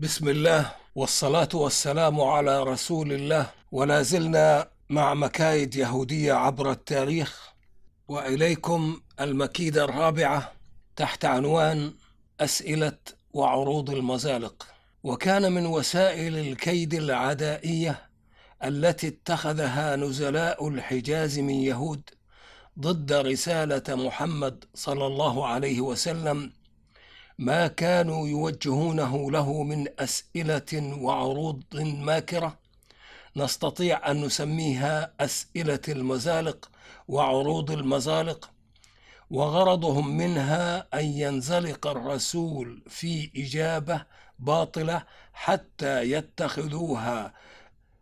بسم الله والصلاة والسلام على رسول الله. ولا زلنا مع مكايد يهودية عبر التاريخ. وإليكم المكيدة الرابعة تحت عنوان أسئلة وعروض المزالق. وكان من وسائل الكيد العدائية التي اتخذها نزلاء الحجاز من يهود ضد رسالة محمد صلى الله عليه وسلم ما كانوا يوجهونه له من أسئلة وعروض ماكرة. نستطيع أن نسميها أسئلة المزالق وعروض المزالق وغرضهم منها أن ينزلق الرسول في إجابة باطلة حتى يتخذوها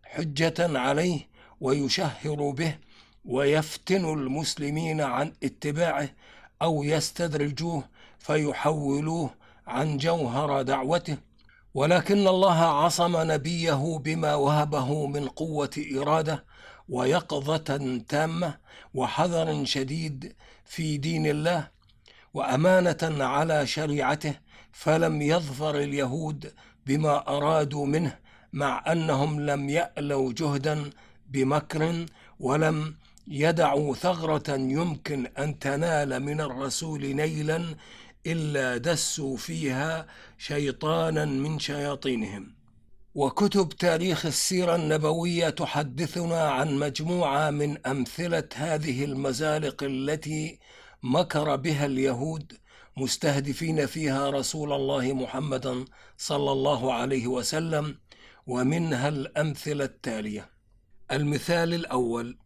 حجة عليه ويشهروا به ويفتنوا المسلمين عن اتباعه أو يستدرجوه فيحولوه عن جوهر دعوته. ولكن الله عصم نبيه بما وهبه من قوة إرادة ويقظة تامة وحذر شديد في دين الله وأمانة على شريعته فلم يظفر اليهود بما أرادوا منه مع أنهم لم يألوا جهدا بمكر ولم يدعوا ثغرة يمكن أن تنال من الرسول نيلا إلا دسوا فيها شيطانا من شياطينهم. وكتب تاريخ السيرة النبوية تحدثنا عن مجموعة من أمثلة هذه المزالق التي مكر بها اليهود مستهدفين فيها رسول الله محمدا صلى الله عليه وسلم ومنها الأمثلة التالية. المثال الأول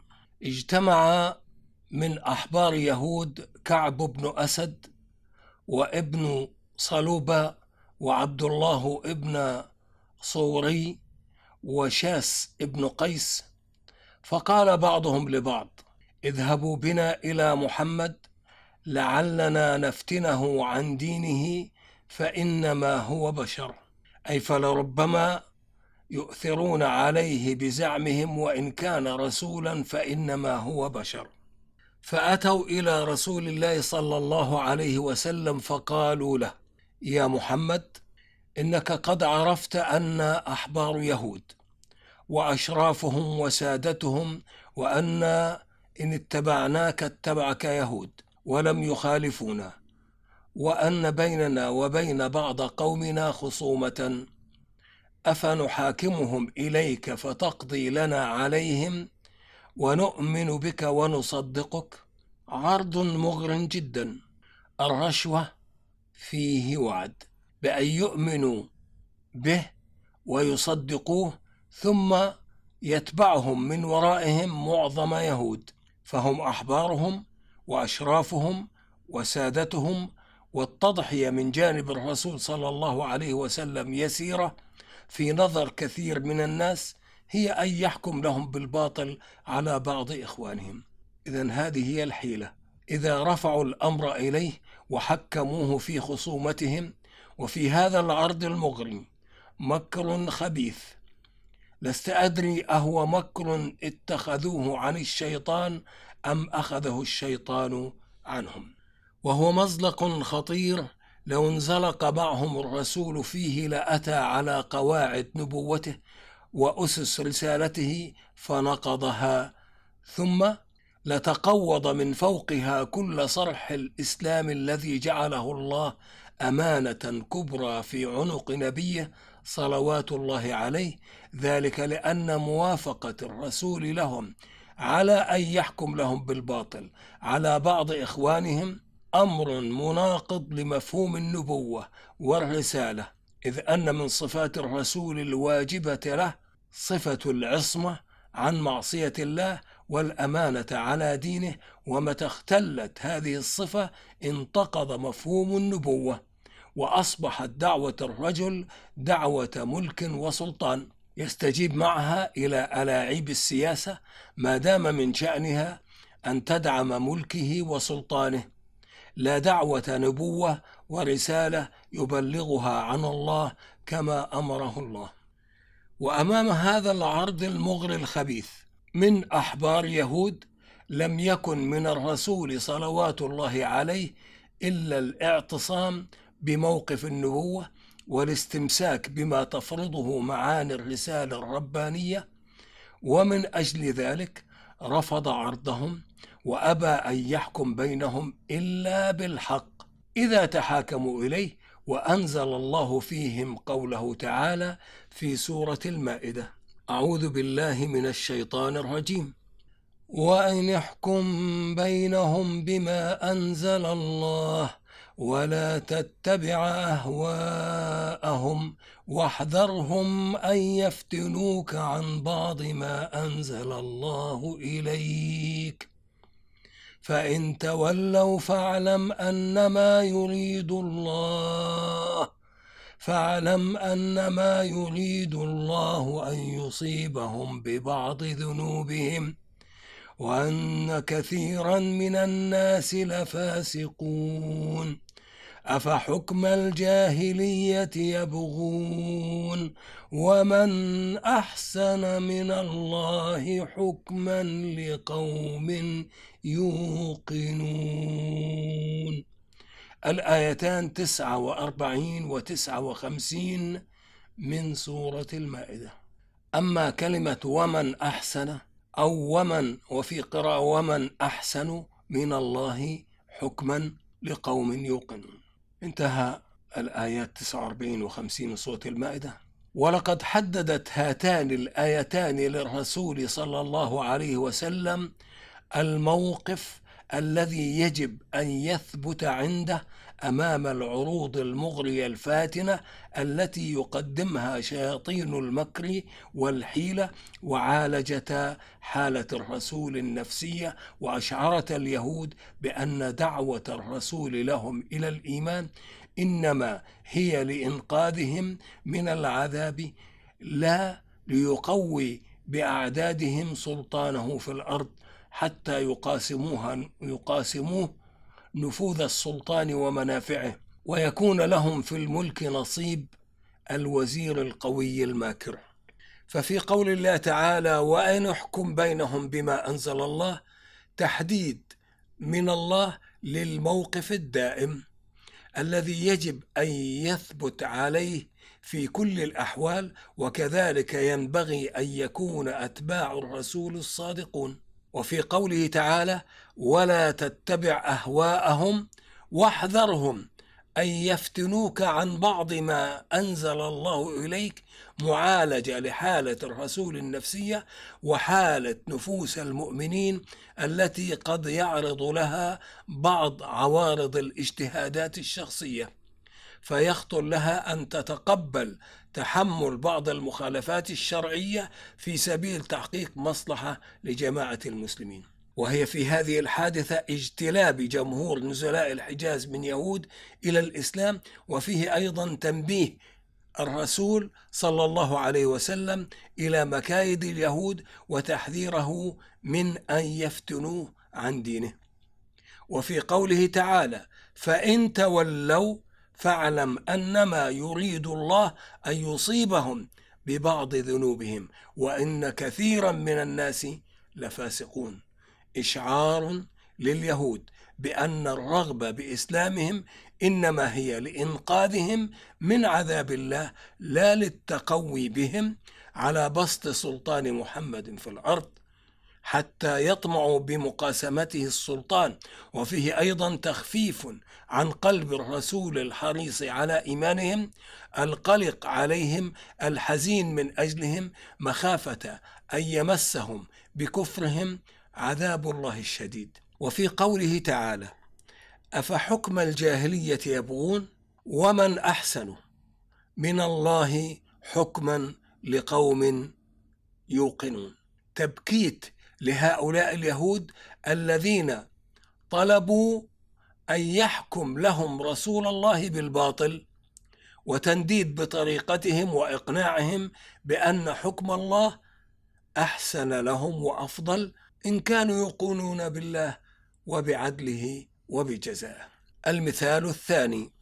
اجتمع من أحبار يهود كعب بن أسد وابن صلوبة وعبد الله ابن صوري وشاس ابن قيس. فقال بعضهم لبعض اذهبوا بنا إلى محمد لعلنا نفتنه عن دينه فإنما هو بشر. أي فلربما يؤثرون عليه بزعمهم وإن كان رسولا فإنما هو بشر. فأتوا إلى رسول الله صلى الله عليه وسلم فقالوا له يا محمد إنك قد عرفت أن أحبار يهود وأشرافهم وسادتهم وأن إن اتبعناك اتبعك يهود ولم يخالفونا وأن بيننا وبين بعض قومنا خصومة أفنحاكمهم إليك فتقضي لنا عليهم ونؤمن بك ونصدقك. عرض مغر جدا. الرشوة فيه وعد. بأن يؤمنوا به ويصدقوه ثم يتبعهم من ورائهم معظم يهود. فهم أحبارهم وأشرافهم وسادتهم. والتضحية من جانب الرسول صلى الله عليه وسلم يسيرة في نظر كثير من الناس. هي أن يحكم لهم بالباطل على بعض إخوانهم. إذا هذه هي الحيلة. إذا رفعوا الأمر إليه وحكموه في خصومتهم وفي هذا العرض المغري مكر خبيث. لست أدري أهو مكر اتخذوه عن الشيطان أم أخذه الشيطان عنهم. وهو مزلق خطير لو انزلق معهم الرسول فيه لأتى على قواعد نبوته وأسس رسالته فنقضها ثم لتقوض من فوقها كل صرح الإسلام الذي جعله الله أمانة كبرى في عنق نبيه صلوات الله عليه ذلك لأن موافقة الرسول لهم على أن يحكم لهم بالباطل على بعض إخوانهم أمر مناقض لمفهوم النبوة والرسالة. إذ أن من صفات الرسول الواجبة له صفة العصمة عن معصية الله والأمانة على دينه ومتى اختلت هذه الصفة انتقض مفهوم النبوة وأصبحت دعوة الرجل دعوة ملك وسلطان. يستجيب معها إلى ألاعيب السياسة ما دام من شأنها أن تدعم ملكه وسلطانه. لا دعوة نبوة ورسالة يبلغها عن الله كما أمره الله. وأمام هذا العرض المغري الخبيث من أحبار يهود لم يكن من الرسول صلوات الله عليه إلا الاعتصام بموقف النبوة والاستمساك بما تفرضه معاني الرسالة الربانية. ومن أجل ذلك رفض عرضهم وأبى أن يحكم بينهم إلا بالحق. إذا تحاكموا إليه وأنزل الله فيهم قوله تعالى في سورة المائدة أعوذ بالله من الشيطان الرجيم. وأن يحكم بينهم بما أنزل الله ولا تتبع أهواءهم واحذرهم أن يفتنوك عن بعض ما أنزل الله إليك. فإن تولوا فاعلم أنما يريد الله فاعلم أنما يريد الله أن يصيبهم ببعض ذنوبهم وأن كثيرا من الناس لفاسقون. أفحكم الجاهلية يبغون ومن أحسن من الله حكما لقوم يوقنون. الآيتان تسعة وأربعين وتسعة وخمسين من سورة المائدة. أما كلمة ومن أحسن أو ومن وفي قراءة ومن أحسن من الله حكما لقوم يوقنون. انتهى الآيات 49 و 50 من سورة المائدة. ولقد حددت هاتان الآيتان للرسول صلى الله عليه وسلم الموقف الذي يجب أن يثبت عنده أمام العروض المغرية الفاتنة التي يقدمها شياطين المكر والحيلة وعالجتا حالة الرسول النفسية وأشعرت اليهود بأن دعوة الرسول لهم إلى الإيمان إنما هي لإنقاذهم من العذاب لا ليقوي بأعدادهم سلطانه في الأرض حتى يقاسموها يقاسموه نفوذ السلطان ومنافعه ويكون لهم في الملك نصيب الوزير القوي الماكر. ففي قول الله تعالى وأن احكم بينهم بما أنزل الله تحديد من الله للموقف الدائم الذي يجب أن يثبت عليه في كل الأحوال وكذلك ينبغي أن يكون أتباع الرسول الصادقون. وفي قوله تعالى ولا تتبع أهواءهم واحذرهم أن يفتنوك عن بعض ما أنزل الله إليك معالجة لحالة الرسول النفسية وحالة نفوس المؤمنين التي قد يعرض لها بعض عوارض الاجتهادات الشخصية. فيخطر لها أن تتقبل تحمل بعض المخالفات الشرعية في سبيل تحقيق مصلحة لجماعة المسلمين. وهي في هذه الحادثة اجتلاب جمهور نزلاء الحجاز من يهود إلى الإسلام وفيه أيضا تنبيه الرسول صلى الله عليه وسلم إلى مكايد اليهود وتحذيره من أن يفتنوه عن دينه. وفي قوله تعالى فإن تولوا فاعلم أنما يريد الله أن يصيبهم ببعض ذنوبهم وإن كثيرا من الناس لفاسقون. إشعار لليهود بأن الرغبة بإسلامهم إنما هي لإنقاذهم من عذاب الله لا للتقوي بهم على بسط سلطان محمد في الأرض حتى يطمعوا بمقاسمته السلطان. وفيه أيضا تخفيف عن قلب الرسول الحريص على إيمانهم القلق عليهم الحزين من أجلهم مخافة أن يمسهم بكفرهم عذاب الله الشديد. وفي قوله تعالى أفحكم الجاهلية يبغون؟ ومن أحسن من الله حكما لقوم يوقنون. تبكيت لهؤلاء اليهود الذين طلبوا أن يحكم لهم رسول الله بالباطل وتنديد بطريقتهم وإقناعهم بأن حكم الله أحسن لهم وأفضل إن كانوا يوقنون بالله وبعدله وبجزائه. المثال الثاني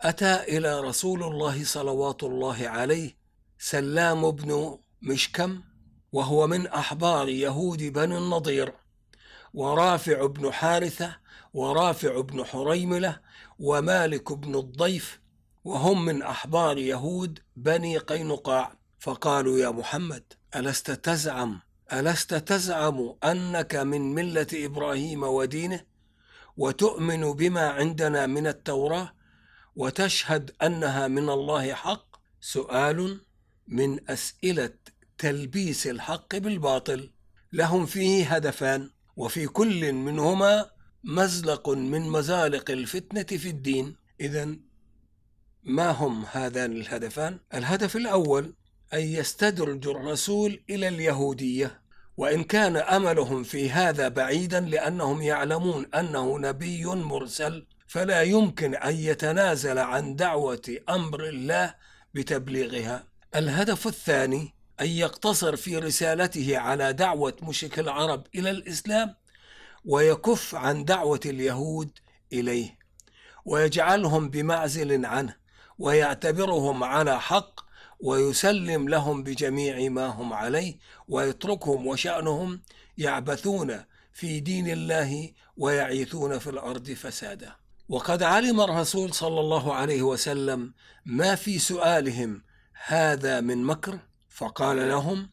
أتى إلى رسول الله صلوات الله عليه سلام بن مشكم وهو من أحبار يهود بني النضير ورافع بن حارثة ورافع بن حريملة ومالك بن الضيف وهم من أحبار يهود بني قينقاع. فقالوا يا محمد ألست تزعم ألست تزعم أنك من ملة إبراهيم ودينه؟ وتؤمن بما عندنا من التوراة؟ وتشهد أنها من الله حق؟ سؤال من أسئلة تلبيس الحق بالباطل. لهم فيه هدفان وفي كل منهما مزلق من مزالق الفتنة في الدين. إذا ما هم هذان الهدفان؟ الهدف الأول أن يستدرج الرسول إلى اليهودية. وإن كان أملهم في هذا بعيدا لأنهم يعلمون أنه نبي مرسل فلا يمكن أن يتنازل عن دعوة أمر الله بتبليغها. الهدف الثاني أن يقتصر في رسالته على دعوة مشرك العرب إلى الإسلام ويكف عن دعوة اليهود إليه ويجعلهم بمعزل عنه ويعتبرهم على حق ويسلم لهم بجميع ما هم عليه ويتركهم وشأنهم يعبثون في دين الله ويعيثون في الأرض فسادا. وقد علم الرسول صلى الله عليه وسلم ما في سؤالهم هذا من مكر فقال لهم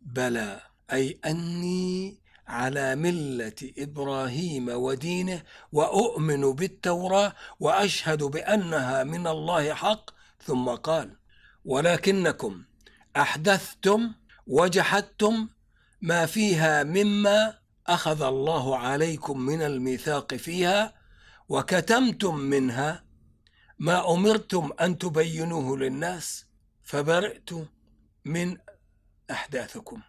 بلى أي أني على ملة إبراهيم ودينه وأؤمن بالتوراة وأشهد بأنها من الله حق. ثم قال ولكنكم أحدثتم وجحدتم ما فيها مما أخذ الله عليكم من الميثاق فيها وكتمتم منها ما أمرتم أن تبينوه للناس فبرئت من أحداثكم.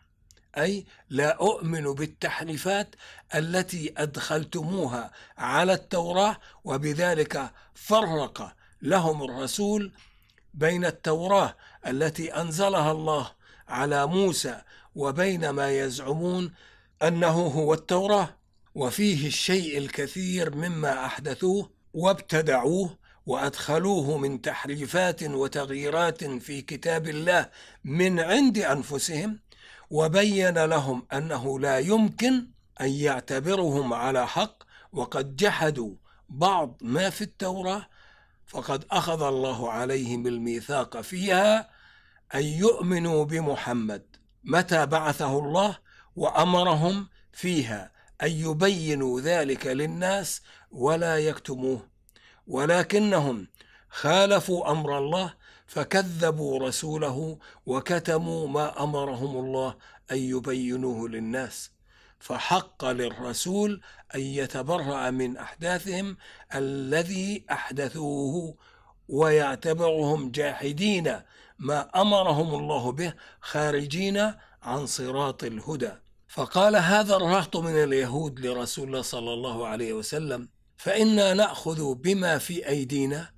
أي لا أؤمن بالتحريفات التي أدخلتموها على التوراة وبذلك فرق لهم الرسول بين التوراة التي أنزلها الله على موسى وبين ما يزعمون أنه هو التوراة وفيه الشيء الكثير مما أحدثوه وابتدعوه وأدخلوه من تحريفات وتغييرات في كتاب الله من عند أنفسهم وبين لهم أنه لا يمكن أن يعتبرهم على حق وقد جحدوا بعض ما في التوراة فقد أخذ الله عليهم الميثاق فيها أن يؤمنوا بمحمد. متى بعثه الله وأمرهم فيها؟ أن يبينوا ذلك للناس ولا يكتموه. ولكنهم خالفوا أمر الله فكذبوا رسوله وكتموا ما أمرهم الله أن يبينوه للناس. فحق للرسول أن يتبرأ من أحداثهم الذي أحدثوه ويعتبرهم جاحدين ما أمرهم الله به خارجين عن صراط الهدى. فقال هذا الرهط من اليهود لرسول الله صلى الله عليه وسلم فإنا نأخذ بما في أيدينا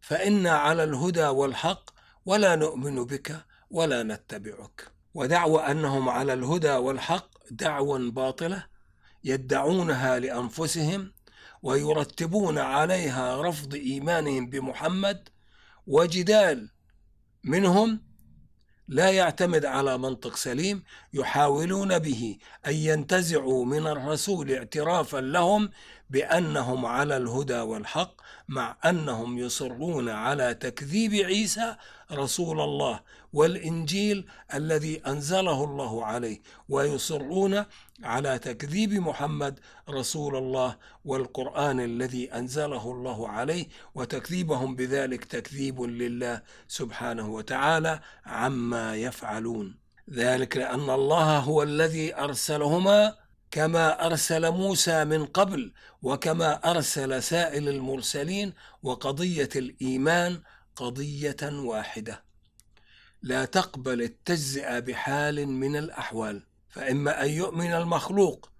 فإنا على الهدى والحق ولا نؤمن بك ولا نتبعك. ودعوى أنهم على الهدى والحق دعوى باطلة يدعونها لأنفسهم ويرتبون عليها رفض إيمانهم بمحمد وجدال منهم لا يعتمد على منطق سليم يحاولون به أن ينتزعوا من الرسول اعترافا لهم بأنهم على الهدى والحق مع أنهم يصرون على تكذيب عيسى رسول الله والإنجيل الذي أنزله الله عليه ويصرون على تكذيب محمد رسول الله والقرآن الذي أنزله الله عليه وتكذيبهم بذلك تكذيب لله سبحانه وتعالى عما يفعلون. ذلك لأن الله هو الذي أرسلهما كما أرسل موسى من قبل وكما أرسل سائل المرسلين وقضية الإيمان قضية واحدة. لا تقبل التجزئه بحال من الأحوال فإما أن يؤمن المخلوق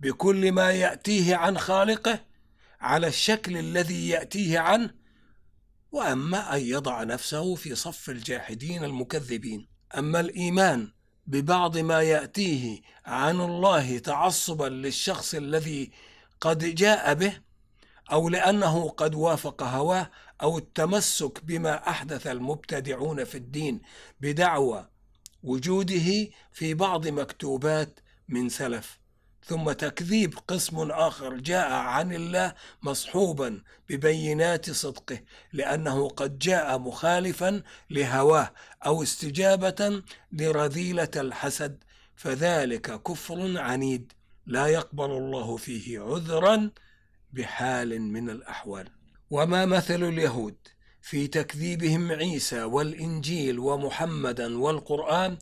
بكل ما يأتيه عن خالقه على الشكل الذي يأتيه عنه وأما أن يضع نفسه في صف الجاحدين المكذبين. أما الإيمان ببعض ما يأتيه عن الله تعصبا للشخص الذي قد جاء به أو لأنه قد وافق هواه أو التمسك بما أحدث المبتدعون في الدين بدعوى وجوده في بعض مكتوبات من سلف. ثم تكذيب قسم آخر جاء عن الله مصحوبا ببينات صدقه لأنه قد جاء مخالفا لهواه أو استجابة لرذيلة الحسد فذلك كفر عنيد. لا يقبل الله فيه عذرا بحال من الأحوال. وما مثل اليهود؟ في تكذيبهم عيسى والإنجيل ومحمدا والقرآن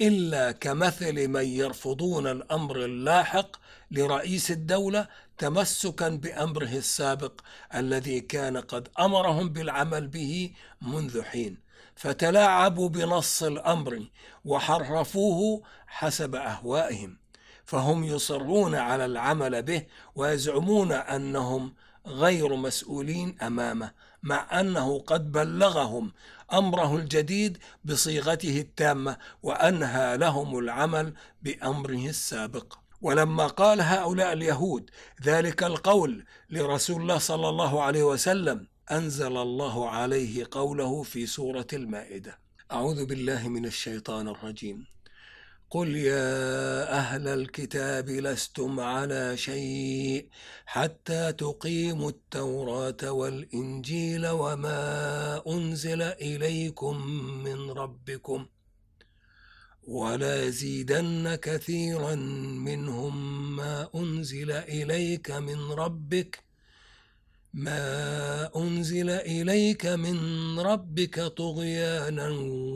إلا كمثل من يرفضون الأمر اللاحق لرئيس الدولة تمسكا بأمره السابق الذي كان قد أمرهم بالعمل به منذ حين فتلاعبوا بنص الأمر وحرفوه حسب أهوائهم فهم يصرون على العمل به ويزعمون أنهم غير مسؤولين أمامه. مع أنه قد بلغهم أمره الجديد بصيغته التامة وأنهى لهم العمل بأمره السابق. ولما قال هؤلاء اليهود ذلك القول لرسول الله صلى الله عليه وسلم أنزل الله عليه قوله في سورة المائدة. أعوذ بالله من الشيطان الرجيم. قل يا أهل الكتاب لستم على شيء حتى تقيموا التوراة والإنجيل وما أنزل إليكم من ربكم ولا يزيدن كثيرا منهم ما أنزل إليك من ربك ما أنزل إليك من ربك طغيانا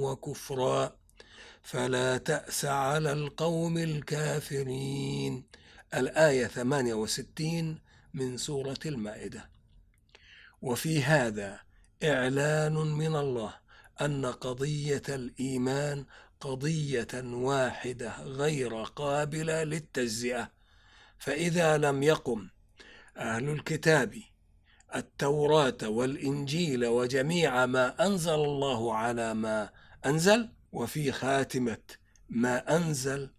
وكفرا فلا تأس على القوم الكافرين. الآية 68 من سورة المائدة. وفي هذا إعلان من الله أن قضية الإيمان قضية واحدة غير قابلة للتجزئة. فإذا لم يقم أهل الكتاب التوراة والإنجيل وجميع ما أنزل الله على ما أنزل وفي خاتمة ما أنزل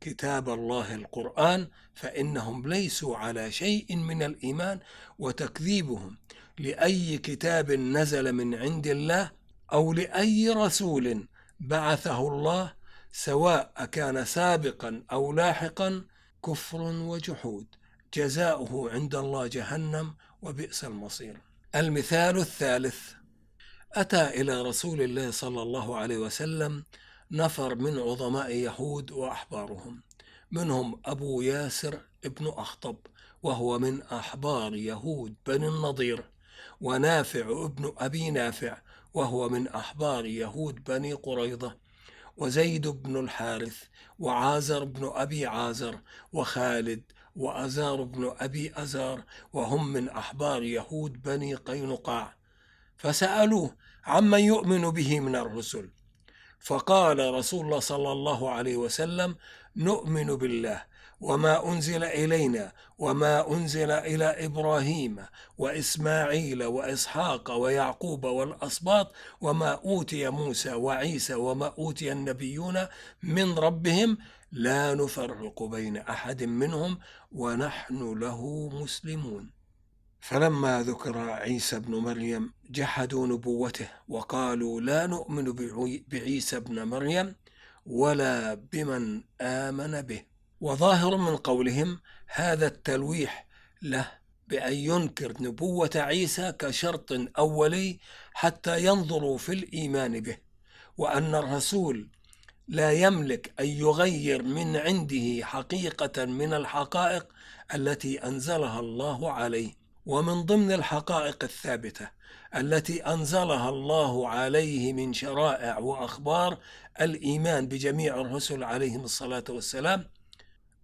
كتاب الله القرآن فإنهم ليسوا على شيء من الإيمان وتكذيبهم لأي كتاب نزل من عند الله أو لأي رسول بعثه الله سواء كان سابقا أو لاحقا كفر وجحود. جزاؤه عند الله جهنم وبئس المصير. المثال الثالث. أتى إلى رسول الله صلى الله عليه وسلم نفر من عظماء يهود وأحبارهم. منهم أبو ياسر ابن أخطب وهو من أحبار يهود بني النضير ونافع ابن أبي نافع وهو من أحبار يهود بني قريظة وزيد بن الحارث وعازر بن أبي عازر وخالد وأزار بن أبي أزار وهم من أحبار يهود بني قينقاع. فسألوه عمن يؤمن به من الرسل. فقال رسول الله صلى الله عليه وسلم نؤمن بالله وما أنزل إلينا وما أنزل إلى إبراهيم وإسماعيل وإسحاق ويعقوب والاسباط وما أوتي موسى وعيسى وما أوتي النبيون من ربهم لا نفرق بين أحد منهم ونحن له مسلمون. فلما ذكر عيسى ابن مريم جحدوا نبوته وقالوا لا نؤمن بعيسى ابن مريم ولا بمن آمن به. وظاهر من قولهم هذا التلويح له بأن ينكر نبوة عيسى كشرط أولي حتى ينظروا في الإيمان به وأن الرسول لا يملك أن يغير من عنده حقيقة من الحقائق التي أنزلها الله عليه. ومن ضمن الحقائق الثابتة التي أنزلها الله عليه من شرائع وأخبار الإيمان بجميع الرسل عليهم الصلاة والسلام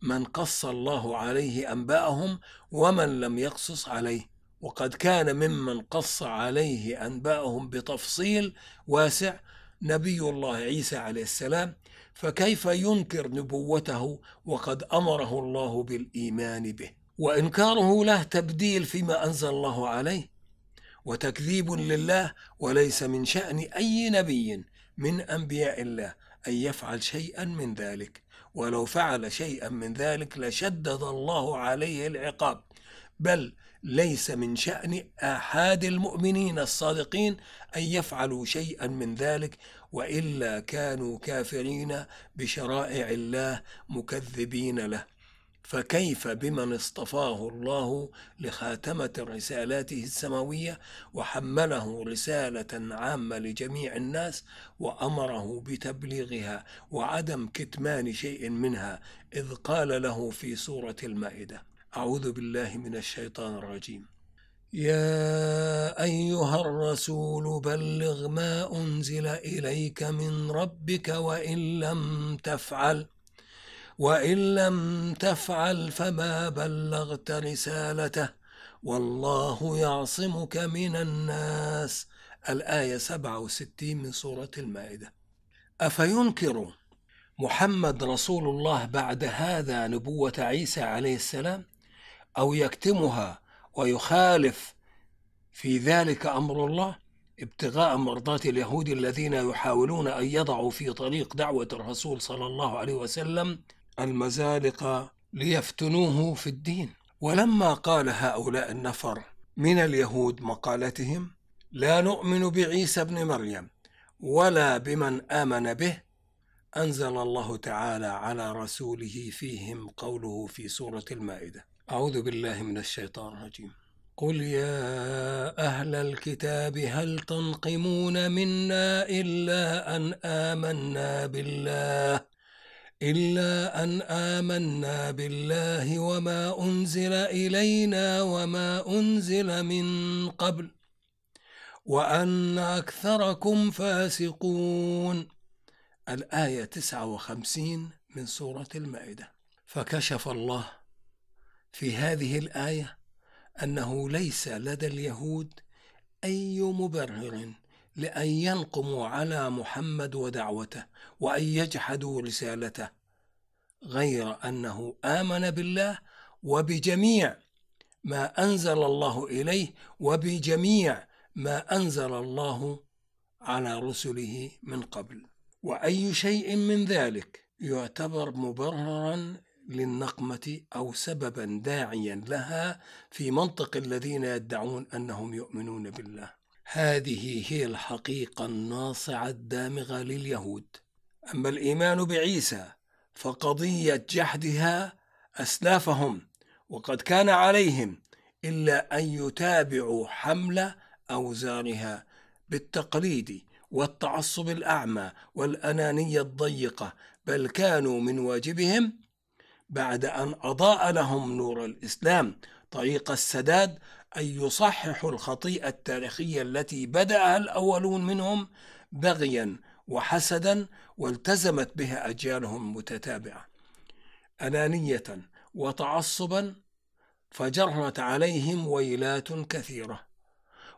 من قص الله عليه أنباءهم ومن لم يقصص عليه. وقد كان ممن قص عليه أنباءهم بتفصيل واسع نبي الله عيسى عليه السلام فكيف ينكر نبوته وقد أمره الله بالإيمان به؟ وإنكاره له تبديل فيما أنزل الله عليه وتكذيب لله وليس من شأن أي نبي من أنبياء الله أن يفعل شيئا من ذلك. ولو فعل شيئا من ذلك لشدد الله عليه العقاب. بل ليس من شأن آحاد المؤمنين الصادقين أن يفعلوا شيئا من ذلك وإلا كانوا كافرين بشرائع الله مكذبين له. فكيف بمن اصطفاه الله لخاتمة رسالاته السماوية وحمله رسالة عامة لجميع الناس وأمره بتبليغها وعدم كتمان شيء منها إذ قال له في سورة المائدة أعوذ بالله من الشيطان الرجيم. يا أيها الرسول بلغ ما أنزل إليك من ربك وإن لم تفعل وإن لم تفعل فما بلغت رسالته والله يعصمك من الناس. الآية 67 من سورة المائدة. أفينكر محمد رسول الله بعد هذا نبوة عيسى عليه السلام؟ أو يكتمها ويخالف في ذلك أمر الله؟ ابتغاء مرضات اليهود الذين يحاولون أن يضعوا في طريق دعوة الرسول صلى الله عليه وسلم المزالق ليفتنوه في الدين. ولما قال هؤلاء النفر من اليهود مقالتهم لا نؤمن بعيسى ابن مريم ولا بمن آمن به أنزل الله تعالى على رسوله فيهم قوله في سورة المائدة. أعوذ بالله من الشيطان الرجيم. قل يا أهل الكتاب هل تنقمون منا إلا أن آمنا بالله؟ إلا أن آمنا بالله وما أنزل إلينا وما أنزل من قبل وأن أكثركم فاسقون. الآية 59 من سورة المائدة. فكشف الله في هذه الآية أنه ليس لدى اليهود أي مبرر لأن ينقموا على محمد ودعوته وأن يجحدوا رسالته غير أنه آمن بالله وبجميع ما أنزل الله إليه وبجميع ما أنزل الله على رسله من قبل. وأي شيء من ذلك يعتبر مبررا للنقمة أو سببا داعيا لها في منطق الذين يدعون أنهم يؤمنون بالله. هذه هي الحقيقة الناصعة الدامغة لليهود. أما الإيمان بعيسى فقضية جحدها أسلافهم وقد كان عليهم إلا أن يتابعوا حمل أوزارها بالتقليد والتعصب الأعمى والأنانية الضيقة بل كانوا من واجبهم بعد أن أضاء لهم نور الإسلام طريق السداد أن يصححوا الخطيئة التاريخية التي بدأها الأولون منهم بغيا وحسدا والتزمت بها أجيالهم متتابعة. أنانية وتعصبا فجرت عليهم ويلات كثيرة.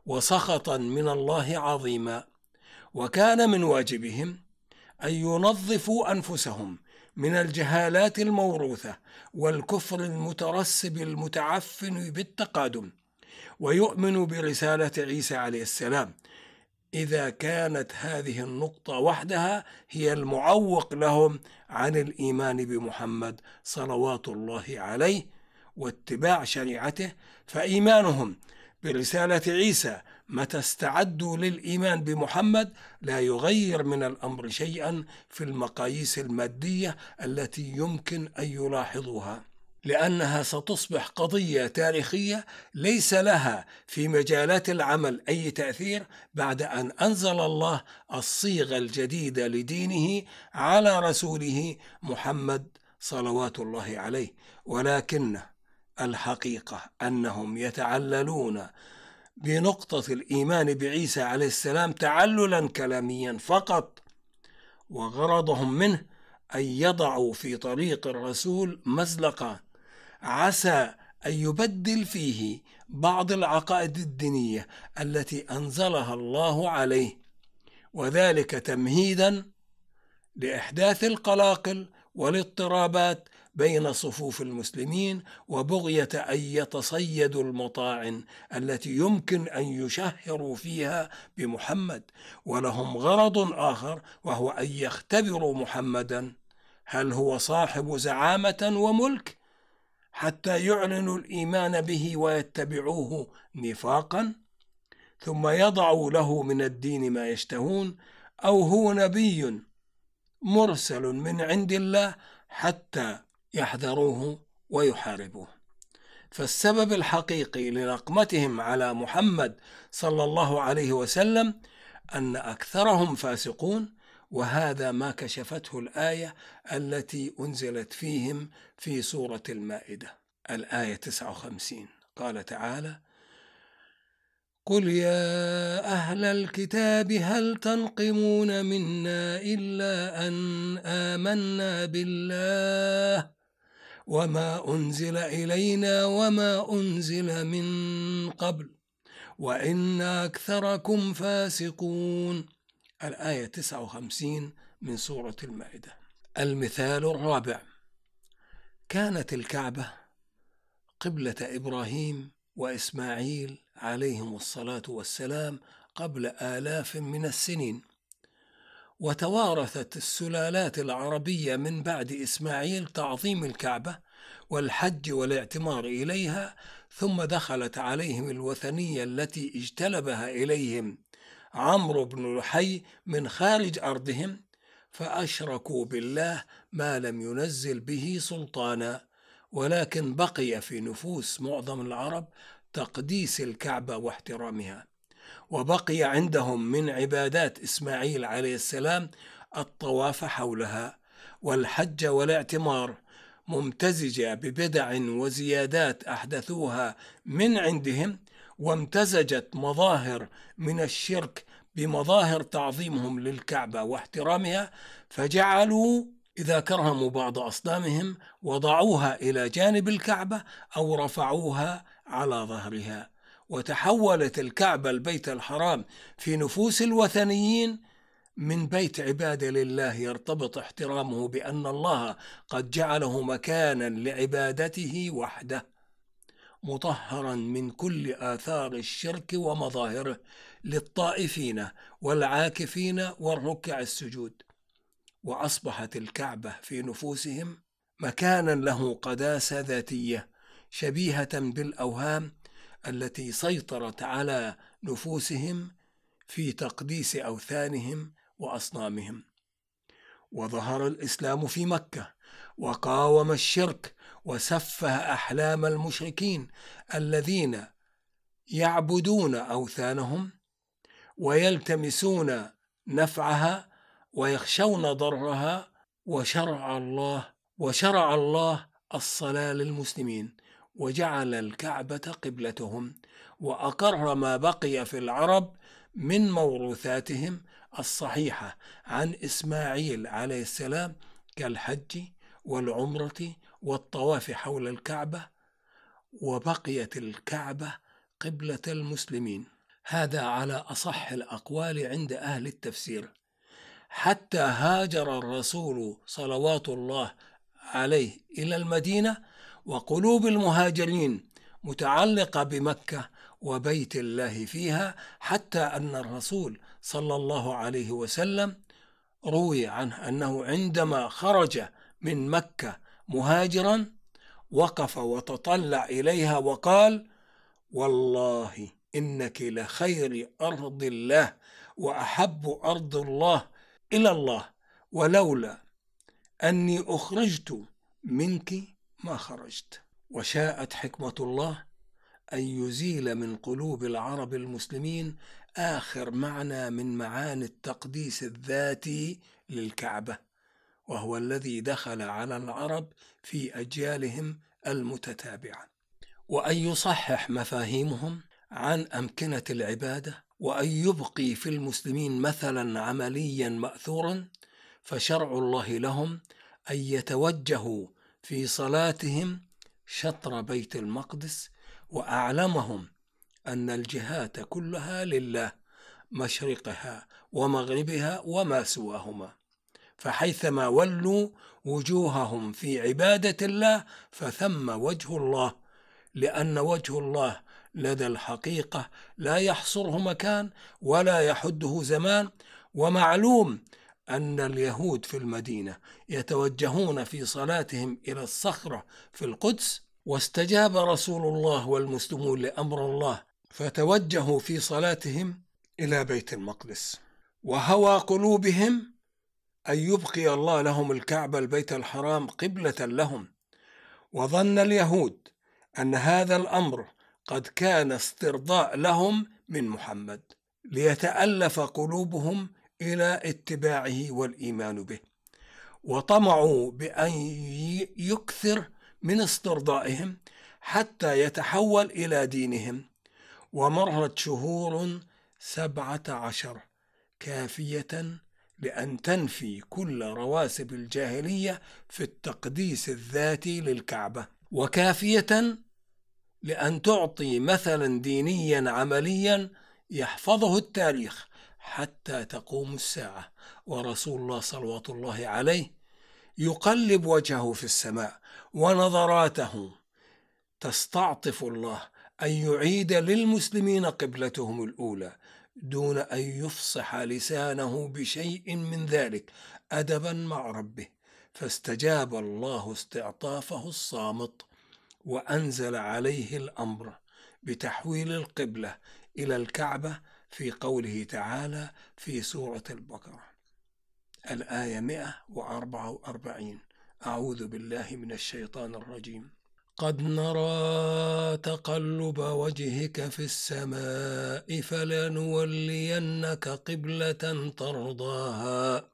وسخطا من الله عظيما. وكان من واجبهم أن ينظفوا أنفسهم من الجهالات الموروثة والكفر المترسب المتعفن بالتقادم. ويؤمن برسالة عيسى عليه السلام. إذا كانت هذه النقطة وحدها هي المعوق لهم عن الإيمان بمحمد صلوات الله عليه واتباع شريعته فإيمانهم برسالة عيسى متى استعدوا للإيمان بمحمد لا يغير من الأمر شيئا في المقاييس المادية التي يمكن أن يلاحظوها. لأنها ستصبح قضية تاريخية ليس لها في مجالات العمل أي تأثير بعد أن أنزل الله الصيغة الجديدة لدينه على رسوله محمد صلوات الله عليه. ولكن الحقيقة أنهم يتعللون بنقطة الإيمان بعيسى عليه السلام تعللا كلاميا فقط وغرضهم منه أن يضعوا في طريق الرسول مزلقا عسى أن يبدل فيه بعض العقائد الدينية التي أنزلها الله عليه وذلك تمهيدا لإحداث القلاقل والاضطرابات بين صفوف المسلمين وبغية أن يتصيدوا المطاعن التي يمكن أن يشهروا فيها بمحمد. ولهم غرض آخر وهو أن يختبروا محمدا هل هو صاحب زعامة وملك حتى يعلنوا الإيمان به ويتبعوه نفاقا ثم يضعوا له من الدين ما يشتهون أو هو نبي مرسل من عند الله حتى يحذروه ويحاربوه. فالسبب الحقيقي لنقمتهم على محمد صلى الله عليه وسلم أن أكثرهم فاسقون وهذا ما كشفته الآية التي أنزلت فيهم في سورة المائدة الآية 59 قال تعالى قل يا أهل الكتاب هل تنقمون منا إلا أن آمنا بالله وما أنزل إلينا وما أنزل من قبل وإن أكثركم فاسقون الآية 59 من سورة المائدة. المثال الرابع. كانت الكعبة قبلة إبراهيم وإسماعيل عليهم الصلاة والسلام قبل آلاف من السنين. وتوارثت السلالات العربية من بعد إسماعيل تعظيم الكعبة والحج والاعتمار إليها ثم دخلت عليهم الوثنية التي اجتلبها إليهم. عمرو بن لحي من خارج أرضهم فأشركوا بالله ما لم ينزل به سلطانا ولكن بقي في نفوس معظم العرب تقديس الكعبة واحترامها. وبقي عندهم من عبادات إسماعيل عليه السلام الطواف حولها والحج والاعتمار ممتزجة ببدع وزيادات أحدثوها من عندهم وامتزجت مظاهر من الشرك بمظاهر تعظيمهم للكعبة واحترامها فجعلوا إذا كرهموا بعض أصنامهم وضعوها إلى جانب الكعبة أو رفعوها على ظهرها. وتحولت الكعبة البيت الحرام في نفوس الوثنيين من بيت عباده لله يرتبط احترامه بأن الله قد جعله مكانا لعبادته وحده. مطهرا من كل آثار الشرك ومظاهره للطائفين والعاكفين والركع السجود. وأصبحت الكعبة في نفوسهم مكانا له قداسة ذاتية شبيهة بالأوهام التي سيطرت على نفوسهم في تقديس أوثانهم وأصنامهم. وظهر الإسلام في مكة وقاوم الشرك وسفه أحلام المشركين الذين يعبدون أوثانهم ويلتمسون نفعها ويخشون ضرها وشرع الله وشرع الله الصلاة للمسلمين وجعل الكعبة قبلتهم وأقر ما بقي في العرب من موروثاتهم الصحيحة عن إسماعيل عليه السلام كالحج والعمرة والطواف حول الكعبة وبقيت الكعبة قبلة المسلمين. هذا على أصح الأقوال عند أهل التفسير. حتى هاجر الرسول صلوات الله عليه إلى المدينة وقلوب المهاجرين متعلقة بمكة وبيت الله فيها حتى أن الرسول صلى الله عليه وسلم روي عنه أنه عندما خرج من مكة مهاجرا وقف وتطلع إليها وقال والله إنك لخير أرض الله وأحب أرض الله إلى الله ولولا أني أخرجت منك ما خرجت وشاءت حكمة الله أن يزيل من قلوب العرب المسلمين آخر معنى من معاني التقديس الذاتي للكعبة. وهو الذي دخل على العرب في أجيالهم المتتابعة. وأن يصحح مفاهيمهم عن أمكنة العبادة وأن يبقي في المسلمين مثلا عمليا ماثورا فشرع الله لهم أن يتوجهوا في صلاتهم شطر بيت المقدس وأعلمهم أن الجهات كلها لله مشرقها ومغربها وما سواهما. فحيثما ولوا وجوههم في عبادة الله فثم وجه الله لأن وجه الله لدى الحقيقة لا يحصره مكان ولا يحده زمان ومعلوم أن اليهود في المدينة يتوجهون في صلاتهم إلى الصخرة في القدس واستجاب رسول الله والمسلمون لأمر الله فتوجهوا في صلاتهم إلى بيت المقدس وهوى قلوبهم أن يبقي الله لهم الكعبة البيت الحرام قبلة لهم. وظن اليهود أن هذا الأمر قد كان استرضاء لهم من محمد ليتألف قلوبهم إلى اتباعه والإيمان به. وطمعوا بأن يكثر من استرضائهم حتى يتحول إلى دينهم. ومرت شهور سبعة عشر كافية لأن تنفي كل رواسب الجاهلية في التقديس الذاتي للكعبة وكافية لأن تعطي مثلا دينيا عمليا يحفظه التاريخ حتى تقوم الساعة. ورسول الله صلوات الله عليه يقلب وجهه في السماء ونظراته تستعطف الله أن يعيد للمسلمين قبلتهم الأولى. دون أن يفصح لسانه بشيء من ذلك أدبا مع ربه. فاستجاب الله استعطافه الصامت وأنزل عليه الأمر بتحويل القبلة إلى الكعبة في قوله تعالى في سورة البقرة. الآية 144 أعوذ بالله من الشيطان الرجيم. قد نرى تقلب وجهك في السماء فلنولينك قبلة ترضاها.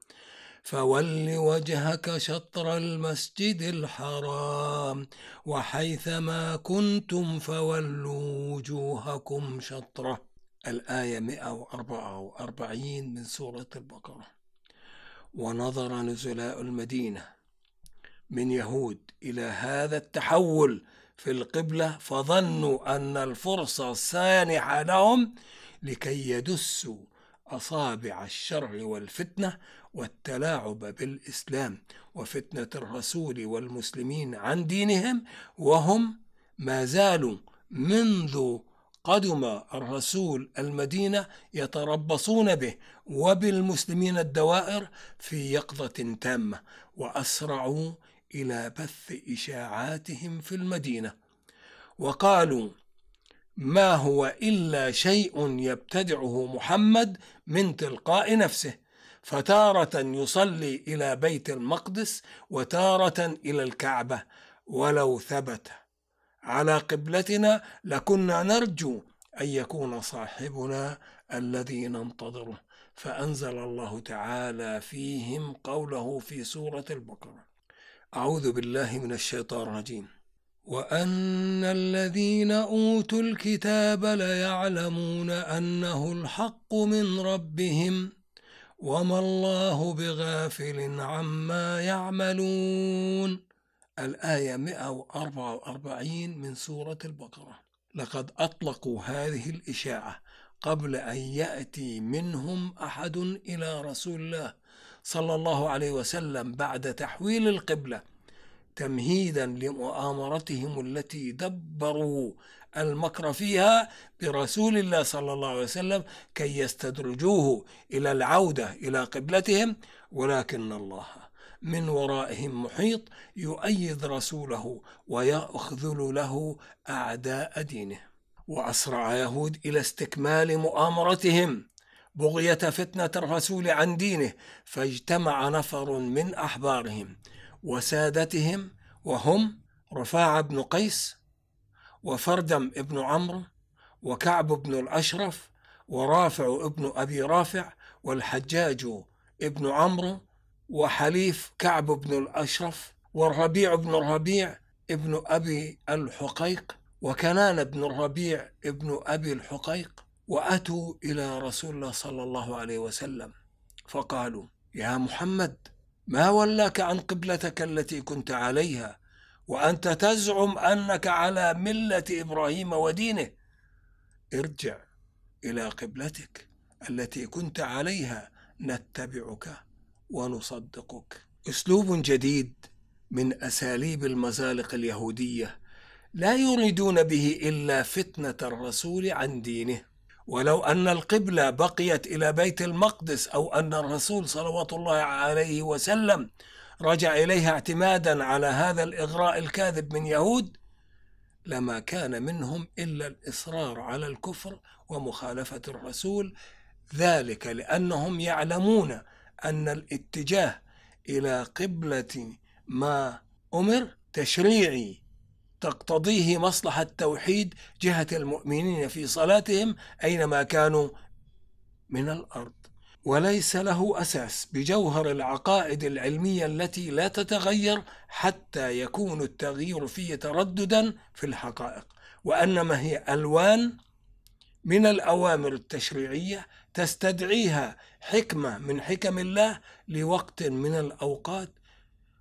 فول وجهك شطر المسجد الحرام وحيثما كنتم فولوا وجوهكم شطره. الآية 144 من سورة البقرة. ونظر نزلاء المدينة. من يهود إلى هذا التحول في القبلة فظنوا أن الفرصة سانحة لهم لكي يدسوا أصابع الشر والفتنة والتلاعب بالإسلام وفتنة الرسول والمسلمين عن دينهم وهم ما زالوا منذ قدم الرسول المدينة يتربصون به وبالمسلمين الدوائر في يقظة تامة وأسرعوا إلى بث إشاعاتهم في المدينة. وقالوا ما هو إلا شيء يبتدعه محمد من تلقاء نفسه فتارة يصلي إلى بيت المقدس وتارة إلى الكعبة ولو ثبت. على قبلتنا لكنا نرجو أن يكون صاحبنا الذي ننتظره. فأنزل الله تعالى فيهم قوله في سورة البقرة. أعوذ بالله من الشيطان الرجيم. وأن الذين أوتوا الكتاب ليعلمون أنه الحق من ربهم وما الله بغافل عما يعملون. الآية 144 من سورة البقرة. لقد أطلقوا هذه الإشاعة قبل أن يأتي منهم أحد إلى رسول الله صلى الله عليه وسلم بعد تحويل القبلة تمهيدا لمؤامرتهم التي دبروا المكر فيها برسول الله صلى الله عليه وسلم كي يستدرجوه إلى العودة إلى قبلتهم. ولكن الله من ورائهم محيط يؤيد رسوله ويأخذل له أعداء دينه. وأسرع يهود إلى استكمال مؤامرتهم. بغية فتنة الرسول عن دينه فاجتمع نفر من أحبارهم وسادتهم وهم رفاعة بن قيس وفردم بن عمرو وكعب بن الأشرف ورافع ابن أبي رافع والحجاج ابن عمرو وحليف كعب بن الأشرف والربيع بن الربيع ابن أبي الحقيق وكنان بن الربيع ابن أبي الحقيق. وأتوا إلى رسول الله صلى الله عليه وسلم فقالوا يا محمد ما ولاك عن قبلتك التي كنت عليها؟ وأنت تزعم أنك على ملة إبراهيم ودينه؟ ارجع إلى قبلتك التي كنت عليها نتبعك ونصدقك. أسلوب جديد من أساليب المزالق اليهودية لا يريدون به إلا فتنة الرسول عن دينه. ولو أن القبلة بقيت إلى بيت المقدس أو أن الرسول صلوات الله عليه وسلم رجع إليها اعتمادا على هذا الإغراء الكاذب من يهود لما كان منهم إلا الإصرار على الكفر ومخالفة الرسول ذلك لأنهم يعلمون أن الاتجاه إلى قبلة ما أمر تشريعي. تقتضيه مصلحة توحيد جهة المؤمنين في صلاتهم أينما كانوا من الأرض. وليس له أساس بجوهر العقائد العلمية التي لا تتغير حتى يكون التغيير فيه ترددا في الحقائق وأنما هي ألوان من الأوامر التشريعية تستدعيها حكمة من حكم الله لوقت من الأوقات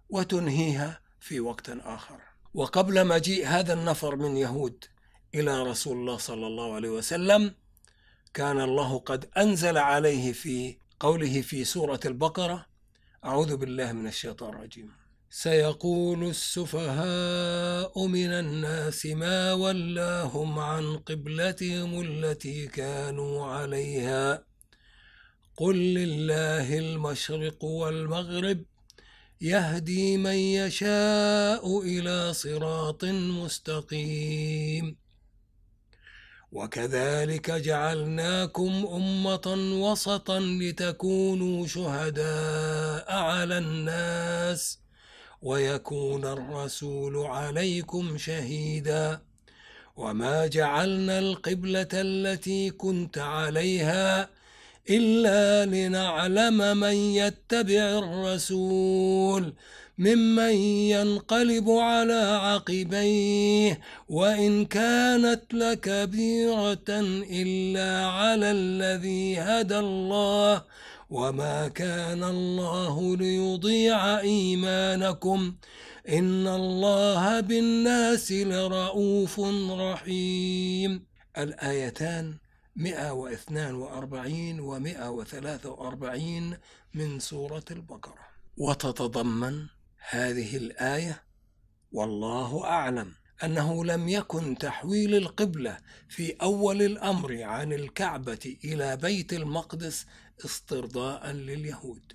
وتنهيها في وقت آخر. وقبل مجيء هذا النفر من يهود إلى رسول الله صلى الله عليه وسلم كان الله قد أنزل عليه في قوله في سورة البقرة أعوذ بالله من الشيطان الرجيم. سيقول السفهاء من الناس ما ولاهم عن قبلتهم التي كانوا عليها؟ قل لله المشرق والمغرب يهدي من يشاء إلى صراط مستقيم. وكذلك جعلناكم أمة وسطا لتكونوا شهداء على الناس ويكون الرسول عليكم شهيدا. وما جعلنا القبلة التي كنت عليها إلا لنعلم من يتبع الرسول ممن ينقلب على عقبيه وإن كانت لكبيرة إلا على الذي هدى الله وما كان الله ليضيع إيمانكم. إن الله بالناس لرؤوف رحيم. الآيتان 142 و 143 من سورة البقرة. وتتضمن هذه الآية والله أعلم أنه لم يكن تحويل القبلة في أول الأمر عن الكعبة إلى بيت المقدس استرضاء لليهود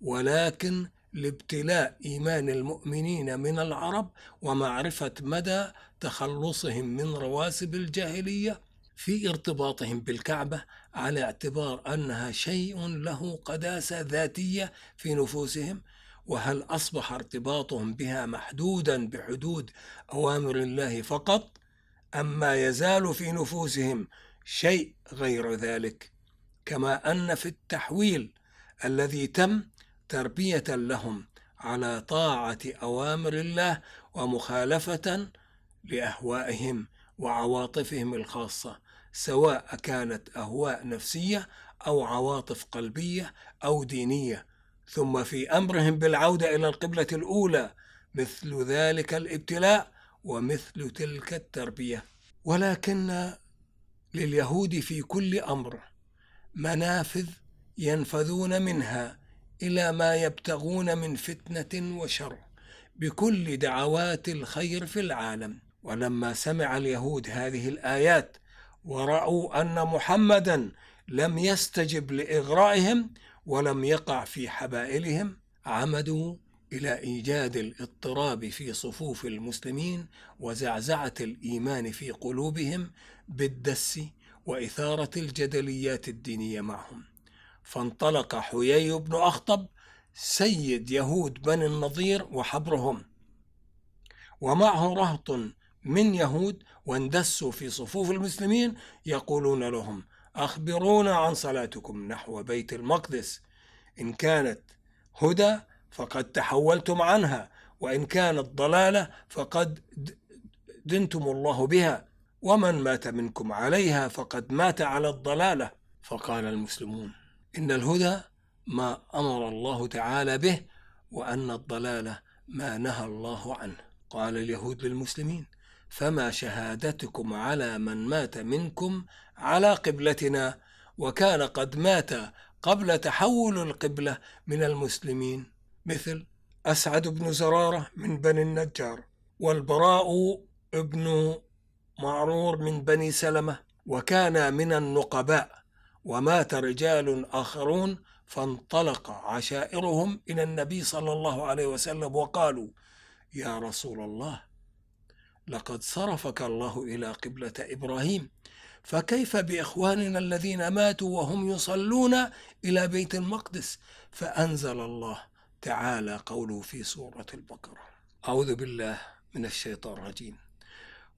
ولكن لابتلاء إيمان المؤمنين من العرب ومعرفة مدى تخلصهم من رواسب الجاهلية في ارتباطهم بالكعبة على اعتبار أنها شيء له قداسة ذاتية في نفوسهم وهل أصبح ارتباطهم بها محدودا بحدود أوامر الله فقط أم ما يزال في نفوسهم شيء غير ذلك؟ كما أن في التحويل الذي تم تربية لهم على طاعة أوامر الله ومخالفة لأهوائهم وعواطفهم الخاصة. سواء كانت أهواء نفسية أو عواطف قلبية أو دينية. ثم في أمرهم بالعودة إلى القبلة الأولى مثل ذلك الابتلاء ومثل تلك التربية. ولكن لليهود في كل أمر منافذ ينفذون منها إلى ما يبتغون من فتنة وشر بكل دعوات الخير في العالم. ولما سمع اليهود هذه الآيات ورأوا أن محمدا لم يستجب لإغرائهم ولم يقع في حبائلهم عمدوا إلى إيجاد الاضطراب في صفوف المسلمين وزعزعة الإيمان في قلوبهم بالدس وإثارة الجدليات الدينية معهم. فانطلق حيي بن أخطب سيد يهود بني النضير وحبرهم ومعه رهط من يهود واندسوا في صفوف المسلمين يقولون لهم أخبرونا عن صلاتكم نحو بيت المقدس. إن كانت هدى فقد تحولتم عنها وإن كانت ضلالة فقد دنتم الله بها. ومن مات منكم عليها فقد مات على الضلالة. فقال المسلمون إن الهدى ما أمر الله تعالى به وأن الضلالة ما نهى الله عنه. قال اليهود للمسلمين فما شهادتكم على من مات منكم على قبلتنا وكان قد مات قبل تحول القبلة من المسلمين. مثل أسعد بن زرارة من بني النجار والبراء ابن معرور من بني سلمة وكان من النقباء. ومات رجال آخرون فانطلق عشائرهم إلى النبي صلى الله عليه وسلم وقالوا يا رسول الله لقد صرفك الله إلى قبلة إبراهيم. فكيف بإخواننا الذين ماتوا وهم يصلون إلى بيت المقدس؟ فأنزل الله تعالى قوله في سورة البقرة. أعوذ بالله من الشيطان الرجيم.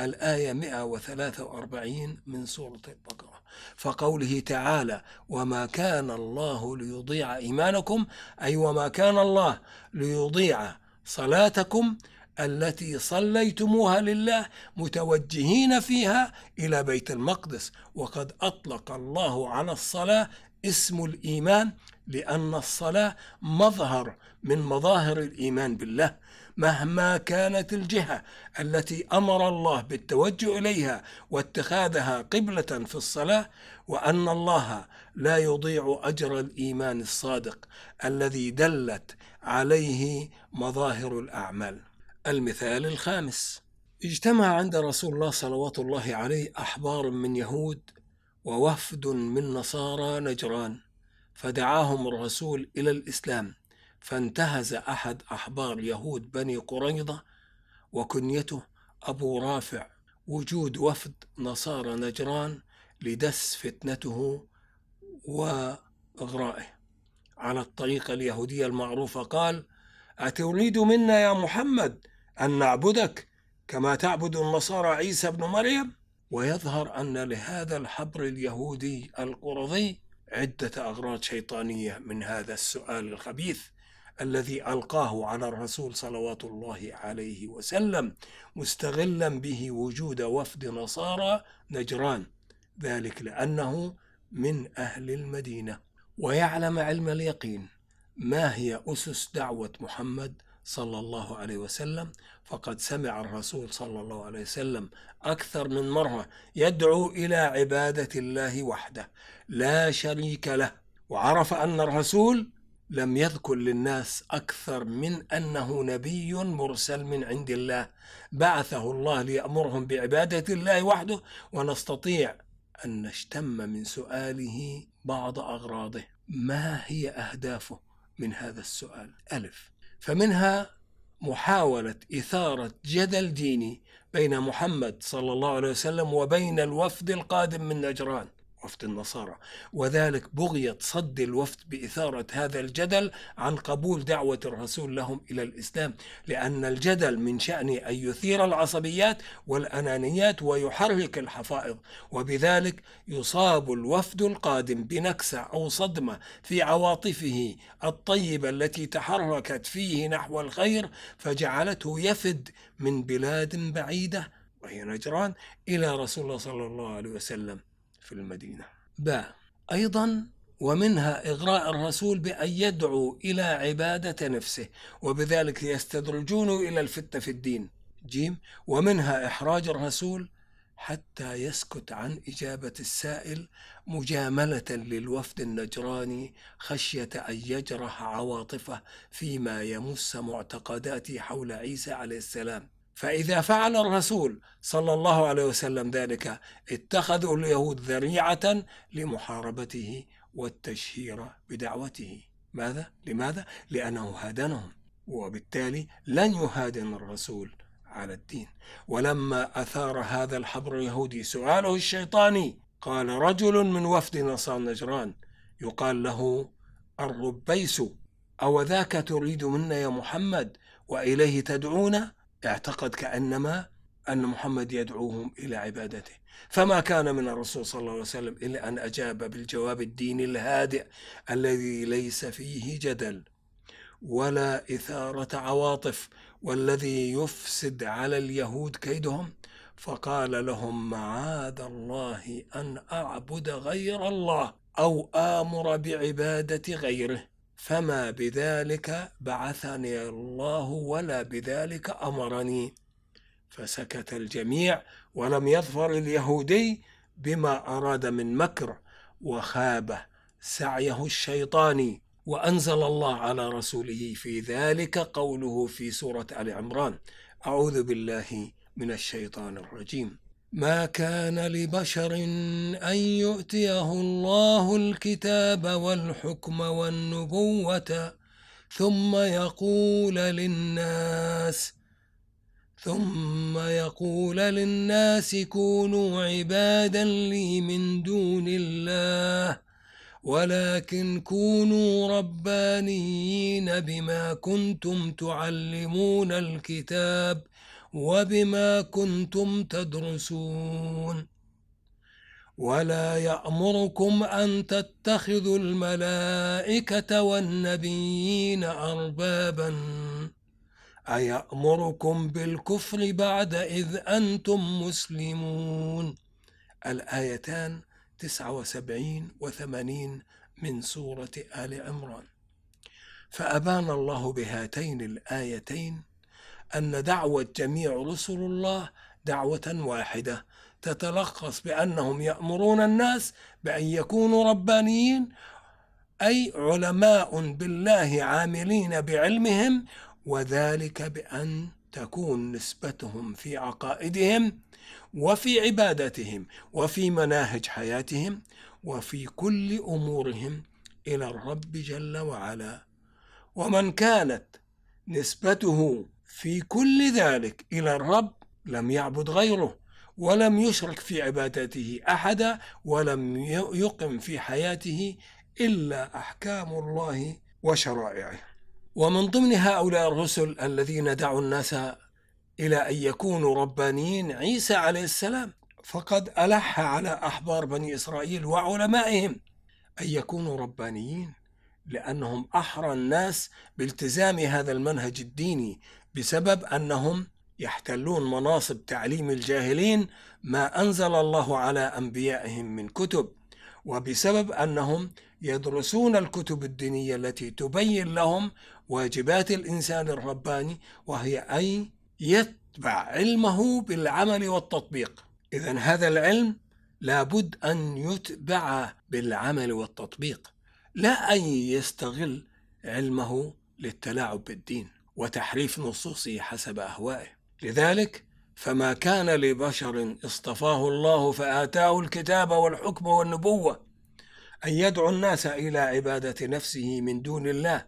الآية 143 من سورة البقرة. فقوله تعالى وما كان الله ليضيع إيمانكم أي وما كان الله ليضيع صلاتكم التي صليتموها لله متوجهين فيها إلى بيت المقدس. وقد أطلق الله على الصلاة اسم الإيمان لأن الصلاة مظهر من مظاهر الإيمان بالله. مهما كانت الجهة التي أمر الله بالتوجه إليها واتخاذها قبلة في الصلاة وأن الله لا يضيع أجر الإيمان الصادق الذي دلت عليه مظاهر الأعمال. المثال الخامس. اجتمع عند رسول الله صلوات الله عليه أحبار من يهود ووفد من نصارى نجران فدعاهم الرسول إلى الإسلام. فانتهز أحد أحبار يهود بني قريظة وكنيته أبو رافع وجود وفد نصارى نجران لدس فتنته وإغرائه. على الطريقة اليهودية المعروفة قال أتريد منا يا محمد أن نعبدك كما تعبد النصارى عيسى بن مريم؟ ويظهر أن لهذا الحبر اليهودي القرظي عدة أغراض شيطانية من هذا السؤال الخبيث. الذي ألقاه على الرسول صلوات الله عليه وسلم مستغلا به وجود وفد نصارى نجران ذلك لأنه من أهل المدينة. ويعلم علم اليقين ما هي أسس دعوة محمد صلى الله عليه وسلم. فقد سمع الرسول صلى الله عليه وسلم أكثر من مرة يدعو إلى عبادة الله وحده لا شريك له وعرف أن الرسول لم يذكر للناس أكثر من أنه نبي مرسل من عند الله. بعثه الله ليأمرهم بعبادة الله وحده ونستطيع أن نشتم من سؤاله بعض أغراضه. ما هي أهدافه من هذا السؤال؟ ألف. فمنها محاولة إثارة جدل ديني بين محمد صلى الله عليه وسلم وبين الوفد القادم من نجران. وفد النصارى. وذلك بغية صد الوفد بإثارة هذا الجدل عن قبول دعوة الرسول لهم إلى الإسلام لأن الجدل من شأنه أن يثير العصبيات والأنانيات ويحرك الحفائظ وبذلك يصاب الوفد القادم بنكسة أو صدمة في عواطفه الطيبة التي تحركت فيه نحو الخير فجعلته يفد من بلاد بعيدة وهي نجران إلى رسول الله صلى الله عليه وسلم. في المدينة. باء أيضا ومنها إغراء الرسول بأن يدعو إلى عبادة نفسه وبذلك يستدرجون إلى الفتنة في الدين. جيم. ومنها إحراج الرسول حتى يسكت عن إجابة السائل مجاملة للوفد النجراني خشية أن يجرح عواطفه فيما يمس معتقداته حول عيسى عليه السلام. فإذا فعل الرسول صلى الله عليه وسلم ذلك اتخذوا اليهود ذريعة لمحاربته والتشهير بدعوته. ماذا؟ لماذا؟ لأنه هادنهم وبالتالي لن يهادن الرسول على الدين. ولما أثار هذا الحبر اليهودي سؤاله الشيطاني قال رجل من وفد نصارى نجران. يقال له الربيس. أو ذاك تريد منا يا محمد وإليه تدعونا؟ اعتقد كأنما أن محمد يدعوهم إلى عبادته. فما كان من الرسول صلى الله عليه وسلم إلا أن أجاب بالجواب الديني الهادئ الذي ليس فيه جدل ولا إثارة عواطف والذي يفسد على اليهود كيدهم. فقال لهم معاذ الله أن أعبد غير الله أو آمر بعبادة غيره. فما بذلك بعثني الله ولا بذلك امرني فسكت الجميع ولم يظفر اليهودي بما اراد من مكر وخاب سعيه الشيطاني وانزل الله على رسوله في ذلك قوله في سوره ال عمران اعوذ بالله من الشيطان الرجيم ما كان لبشر أن يؤتيه الله الكتاب والحكم والنبوة ثم يقول للناس ثم يقول للناس كونوا عبادا لي من دون الله ولكن كونوا ربانيين بما كنتم تعلمون الكتاب وبما كنتم تدرسون. ولا يأمركم أن تتخذوا الملائكة والنبيين أربابا. أيأمركم بالكفر بعد إذ أنتم مسلمون. الآيتان 79 و80 من سورة آل عمران. فأبان الله بهاتين الآيتين أن دعوة جميع رسل الله دعوة واحدة تتلخص بأنهم يأمرون الناس بأن يكونوا ربانيين أي علماء بالله عاملين بعلمهم وذلك بأن تكون نسبتهم في عقائدهم وفي عبادتهم وفي مناهج حياتهم وفي كل أمورهم إلى الرب جل وعلا. ومن كانت نسبته في كل ذلك إلى الرب لم يعبد غيره ولم يشرك في عبادته أحدا ولم يقم في حياته إلا أحكام الله وشرائعه. ومن ضمن هؤلاء الرسل الذين دعوا الناس إلى أن يكونوا ربانيين عيسى عليه السلام فقد ألح على أحبار بني إسرائيل وعلمائهم أن يكونوا ربانيين لأنهم أحرى الناس بالتزام هذا المنهج الديني بسبب أنهم يحتلون مناصب تعليم الجاهلين ما أنزل الله على أنبيائهم من كتب وبسبب أنهم يدرسون الكتب الدينية التي تبين لهم واجبات الإنسان الرباني وهي أن يتبع علمه بالعمل والتطبيق. إذا هذا العلم لابد أن يتبع بالعمل والتطبيق لا أن يستغل علمه للتلاعب بالدين. وتحريف نصوصه حسب أهوائه. لذلك فما كان لبشر اصطفاه الله فآتاه الكتاب والحكم والنبوة أن يدعو الناس إلى عبادة نفسه من دون الله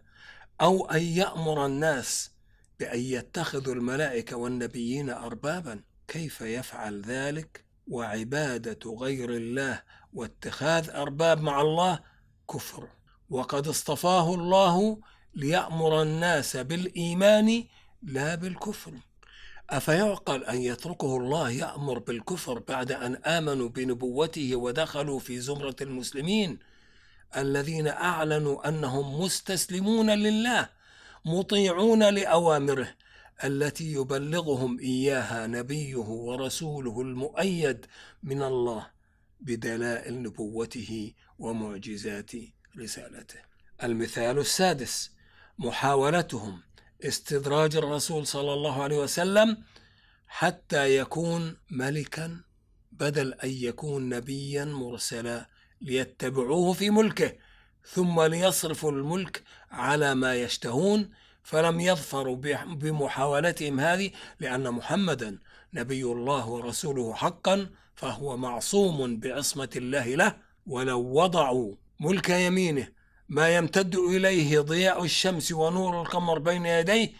أو أن يأمر الناس بأن يتخذوا الملائكة والنبيين أربابا. كيف يفعل ذلك؟ وعبادة غير الله واتخاذ أرباب مع الله كفر. وقد اصطفاه الله ليأمر الناس بالإيمان لا بالكفر. أفيعقل أن يتركه الله يأمر بالكفر بعد أن آمنوا بنبوته ودخلوا في زمرة المسلمين؟ الذين أعلنوا أنهم مستسلمون لله مطيعون لأوامره التي يبلغهم إياها نبيه ورسوله المؤيد من الله بدلائل نبوته ومعجزات رسالته. المثال السادس محاولتهم استدراج الرسول صلى الله عليه وسلم حتى يكون ملكا بدل أن يكون نبيا مرسلا ليتبعوه في ملكه ثم ليصرفوا الملك على ما يشتهون فلم يظفروا بمحاولتهم هذه لأن محمدا نبي الله ورسوله حقا فهو معصوم بعصمة الله له ولو وضعوا ملك يمينه ما يمتد إليه ضياء الشمس ونور القمر بين يديه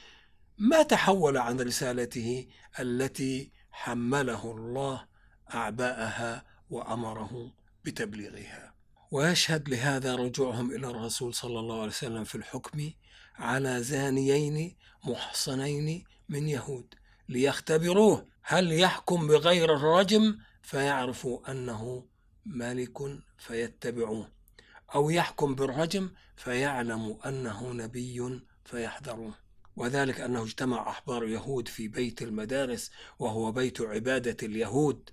ما تحول عن رسالته التي حمله الله أعباءها وأمره بتبليغها. ويشهد لهذا رجوعهم إلى الرسول صلى الله عليه وسلم في الحكم على زانيين محصنين من يهود ليختبروه. هل يحكم بغير الرجم؟ فيعرفوا أنه ملك فيتبعوه. أو يحكم بالرجم فيعلم أنه نبي فيحذره. وذلك أنه اجتمع أحبار يهود في بيت المدارس وهو بيت عبادة اليهود.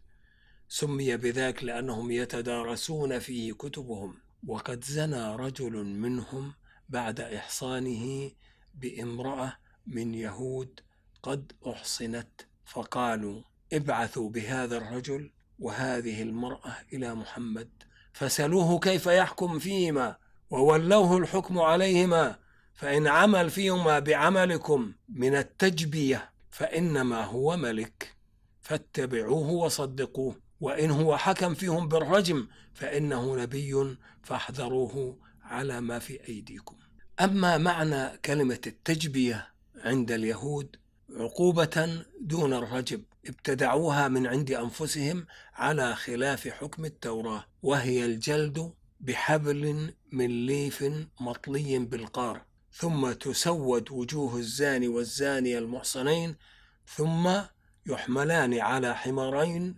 سمي بذاك لأنهم يتدارسون فيه كتبهم. وقد زنى رجل منهم بعد إحصانه بامرأة من يهود قد أحصنت فقالوا ابعثوا بهذا الرجل وهذه المرأة إلى محمد. فسلوه كيف يحكم فيهما وولوه الحكم عليهما فإن عمل فيهما بعملكم من التجبية فإنما هو ملك. فاتبعوه وصدقوه وإن هو حكم فيهم بالرجم فإنه نبي فاحذروه على ما في أيديكم. أما معنى كلمة التجبية عند اليهود عقوبة دون الرجب ابتدعوها من عند أنفسهم على خلاف حكم التوراة وهي الجلد بحبل من ليف مطلي بالقار. ثم تسود وجوه الزاني والزانية المحصنين ثم يحملان على حمارين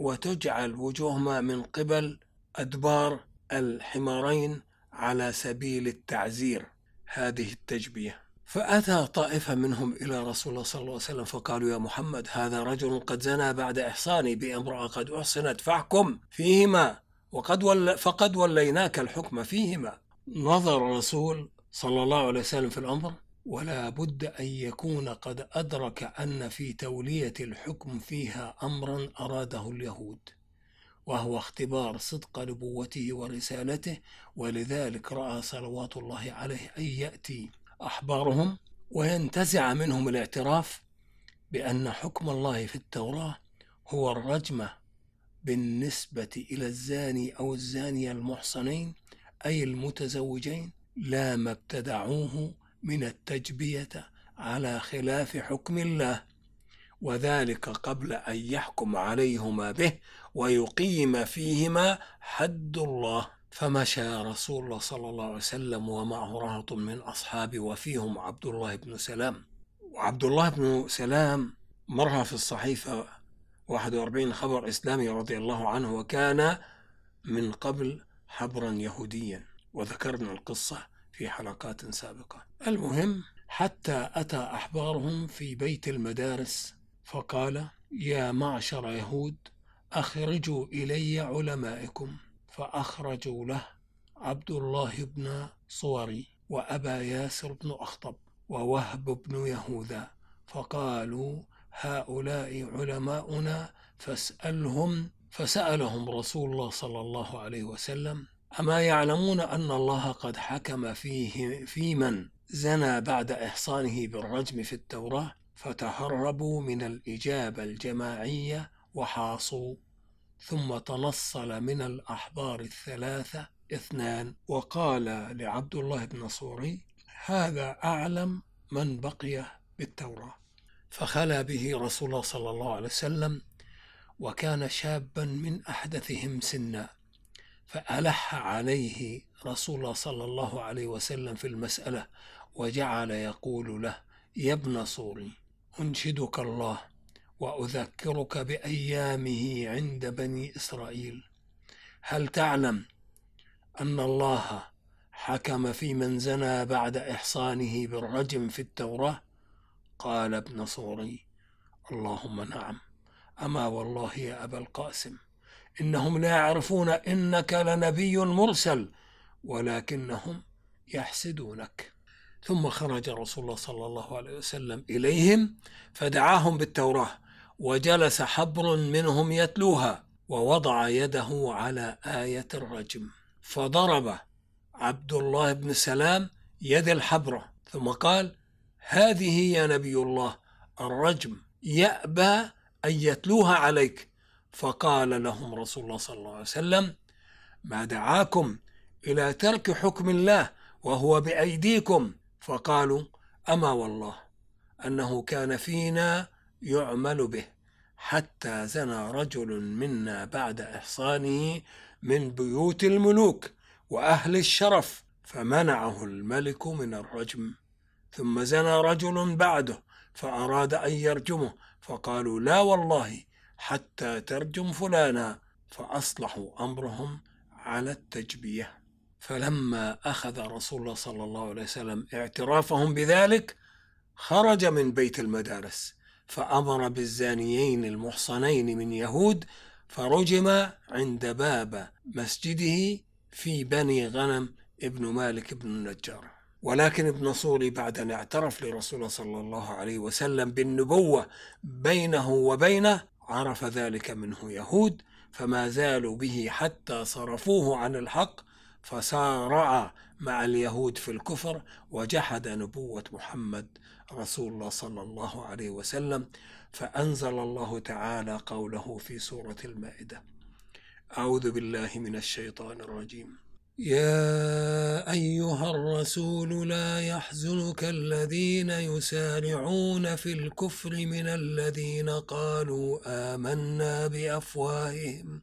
وتجعل وجوههما من قبل أدبار الحمارين على سبيل التعزير. هذه التجبية. فأتى طائفة منهم إلى رسول الله صلى الله عليه وسلم فقالوا يا محمد هذا رجل قد زنى بعد إحصاني بامرأة قد أحصنت فاحكم فيهما وقد ول فقد وليناك الحكم فيهما. نظر الرسول صلى الله عليه وسلم في الأمر ولا بد أن يكون قد أدرك أن في تولية الحكم فيها أمرا أراده اليهود وهو اختبار صدق نبوته ورسالته ولذلك رأى صلوات الله عليه أن يأتي أحبارهم وينتزع منهم الاعتراف بأن حكم الله في التوراة هو الرجمة بالنسبة إلى الزاني أو الزانية المحصنين أي المتزوجين لا ما ابتدعوه من التجبية على خلاف حكم الله وذلك قبل أن يحكم عليهما به ويقيم فيهما حد الله. فمشى رسول الله صلى الله عليه وسلم ومعه رهط من أصحابه وفيهم عبد الله بن سلام. وعبد الله بن سلام مرها في الصحيفة 41 خبر إسلامي رضي الله عنه وكان من قبل حبرا يهوديا. وذكرنا القصة في حلقات سابقة. المهم حتى أتى أحبارهم في بيت المدارس فقال يا معشر يهود أخرجوا إلي علمائكم. فأخرجوا له عبد الله بن صوري وأبا ياسر بن أخطب ووهب بن يهوذا فقالوا هؤلاء علماؤنا فاسألهم فسألهم رسول الله صلى الله عليه وسلم أما يعلمون أن الله قد حكم فيه في من زنى بعد إحصانه بالرجم في التوراة فتهربوا من الإجابة الجماعية وحاصوا ثم تنصل من الأحبار الثلاثة اثنان وقال لعبد الله بن صوري هذا أعلم من بقي بالتوراة. فخلى به رسول الله صلى الله عليه وسلم وكان شابا من أحدثهم سنا فألح عليه رسول الله صلى الله عليه وسلم في المسألة وجعل يقول له يا ابن صوري أنشدك الله وأذكرك بأيامه عند بني إسرائيل. هل تعلم أن الله حكم في من زنى بعد إحصانه بالرجم في التوراة؟ قال ابن صوري. اللهم نعم. أما والله يا أبا القاسم إنهم لا يعرفون إنك لنبي مرسل ولكنهم يحسدونك. ثم خرج رسول الله صلى الله عليه وسلم إليهم فدعاهم بالتوراة. وجلس حبر منهم يتلوها ووضع يده على آية الرجم. فضرب عبد الله بن سلام يد الحبرة ثم قال هذه يا نبي الله الرجم يأبى أن يتلوها عليك. فقال لهم رسول الله صلى الله عليه وسلم ما دعاكم إلى ترك حكم الله وهو بأيديكم؟ فقالوا أما والله أنه كان فينا يعمل به حتى زنى رجل منا بعد إحصانه من بيوت الملوك وأهل الشرف فمنعه الملك من الرجم. ثم زنى رجل بعده فأراد أن يرجمه فقالوا لا والله حتى ترجم فلانا. فأصلحوا أمرهم على التجبية. فلما أخذ رسول الله صلى الله عليه وسلم اعترافهم بذلك خرج من بيت المدارس. فأمر بالزانيين المحصنين من يهود فرجم عند باب مسجده في بني غنم ابن مالك بن النجار. ولكن ابن صوري بعد أن اعترف لرسول صلى الله عليه وسلم بالنبوة بينه وبينه عرف ذلك منه يهود فما زالوا به حتى صرفوه عن الحق فسارع مع اليهود في الكفر وجحد نبوة محمد رسول الله صلى الله عليه وسلم فأنزل الله تعالى قوله في سورة المائدة أعوذ بالله من الشيطان الرجيم. يا أيها الرسول لا يحزنك الذين يسارعون في الكفر من الذين قالوا آمنا بأفواههم.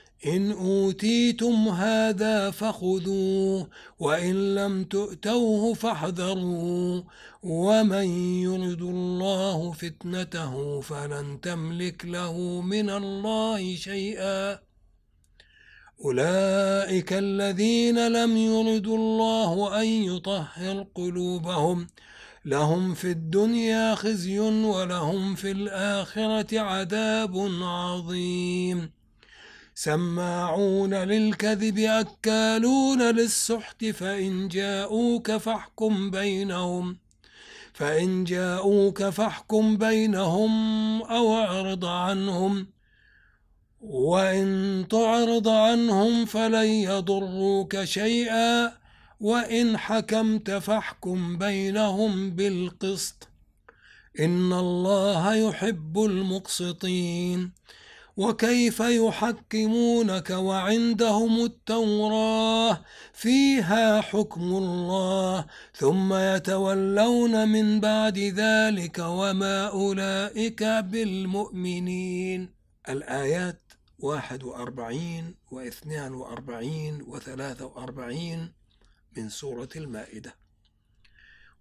إن أوتيتم هذا فخذوه وإن لم تؤتوه فاحذروا ومن يرد الله فتنته فلن تملك له من الله شيئا. أولئك الذين لم يرد الله أن يطهر قلوبهم لهم في الدنيا خزي ولهم في الآخرة عذاب عظيم. سماعون للكذب أكالون للسحت فإن جاءوك فاحكم بينهم. فإن جاءوك فاحكم بينهم أو أعرض عنهم. وإن تعرض عنهم فلن يضروك شيئا. وإن حكمت فاحكم بينهم بالقسط. إن الله يحب المقسطين. وكيف يحكمونك وعندهم التوراة؟ فيها حكم الله ثم يتولون من بعد ذلك وما أولئك بالمؤمنين. واحد وأربعين واثنان وأربعين وثلاثة وأربعين من سورة المائدة.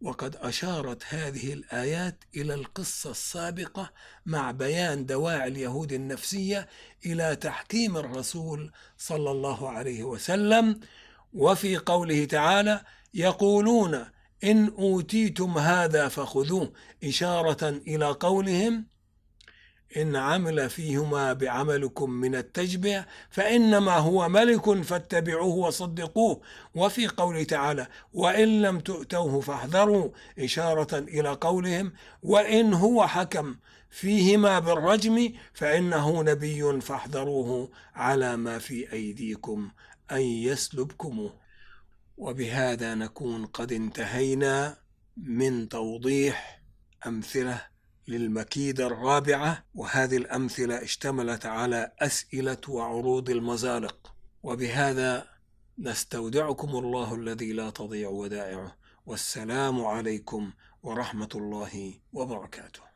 وقد أشارت هذه الآيات إلى القصة السابقة مع بيان دواعي اليهود النفسية إلى تحكيم الرسول صلى الله عليه وسلم وفي قوله تعالى يقولون إن أوتيتم هذا فخذوه إشارة إلى قولهم إن عمل فيهما بعملكم من التجبع فإنما هو ملك فاتبعوه وصدقوه. وفي قوله تعالى وإن لم تؤتوه فاحذروا إشارة إلى قولهم وإن هو حكم فيهما بالرجم فإنه نبي فاحذروه على ما في أيديكم أن يسلبكموه وبهذا نكون قد انتهينا من توضيح أمثلة للمكيدة الرابعة وهذه الأمثلة اشتملت على أسئلة وعروض المزالق وبهذا نستودعكم الله الذي لا تضيع ودائعه. والسلام عليكم ورحمة الله وبركاته.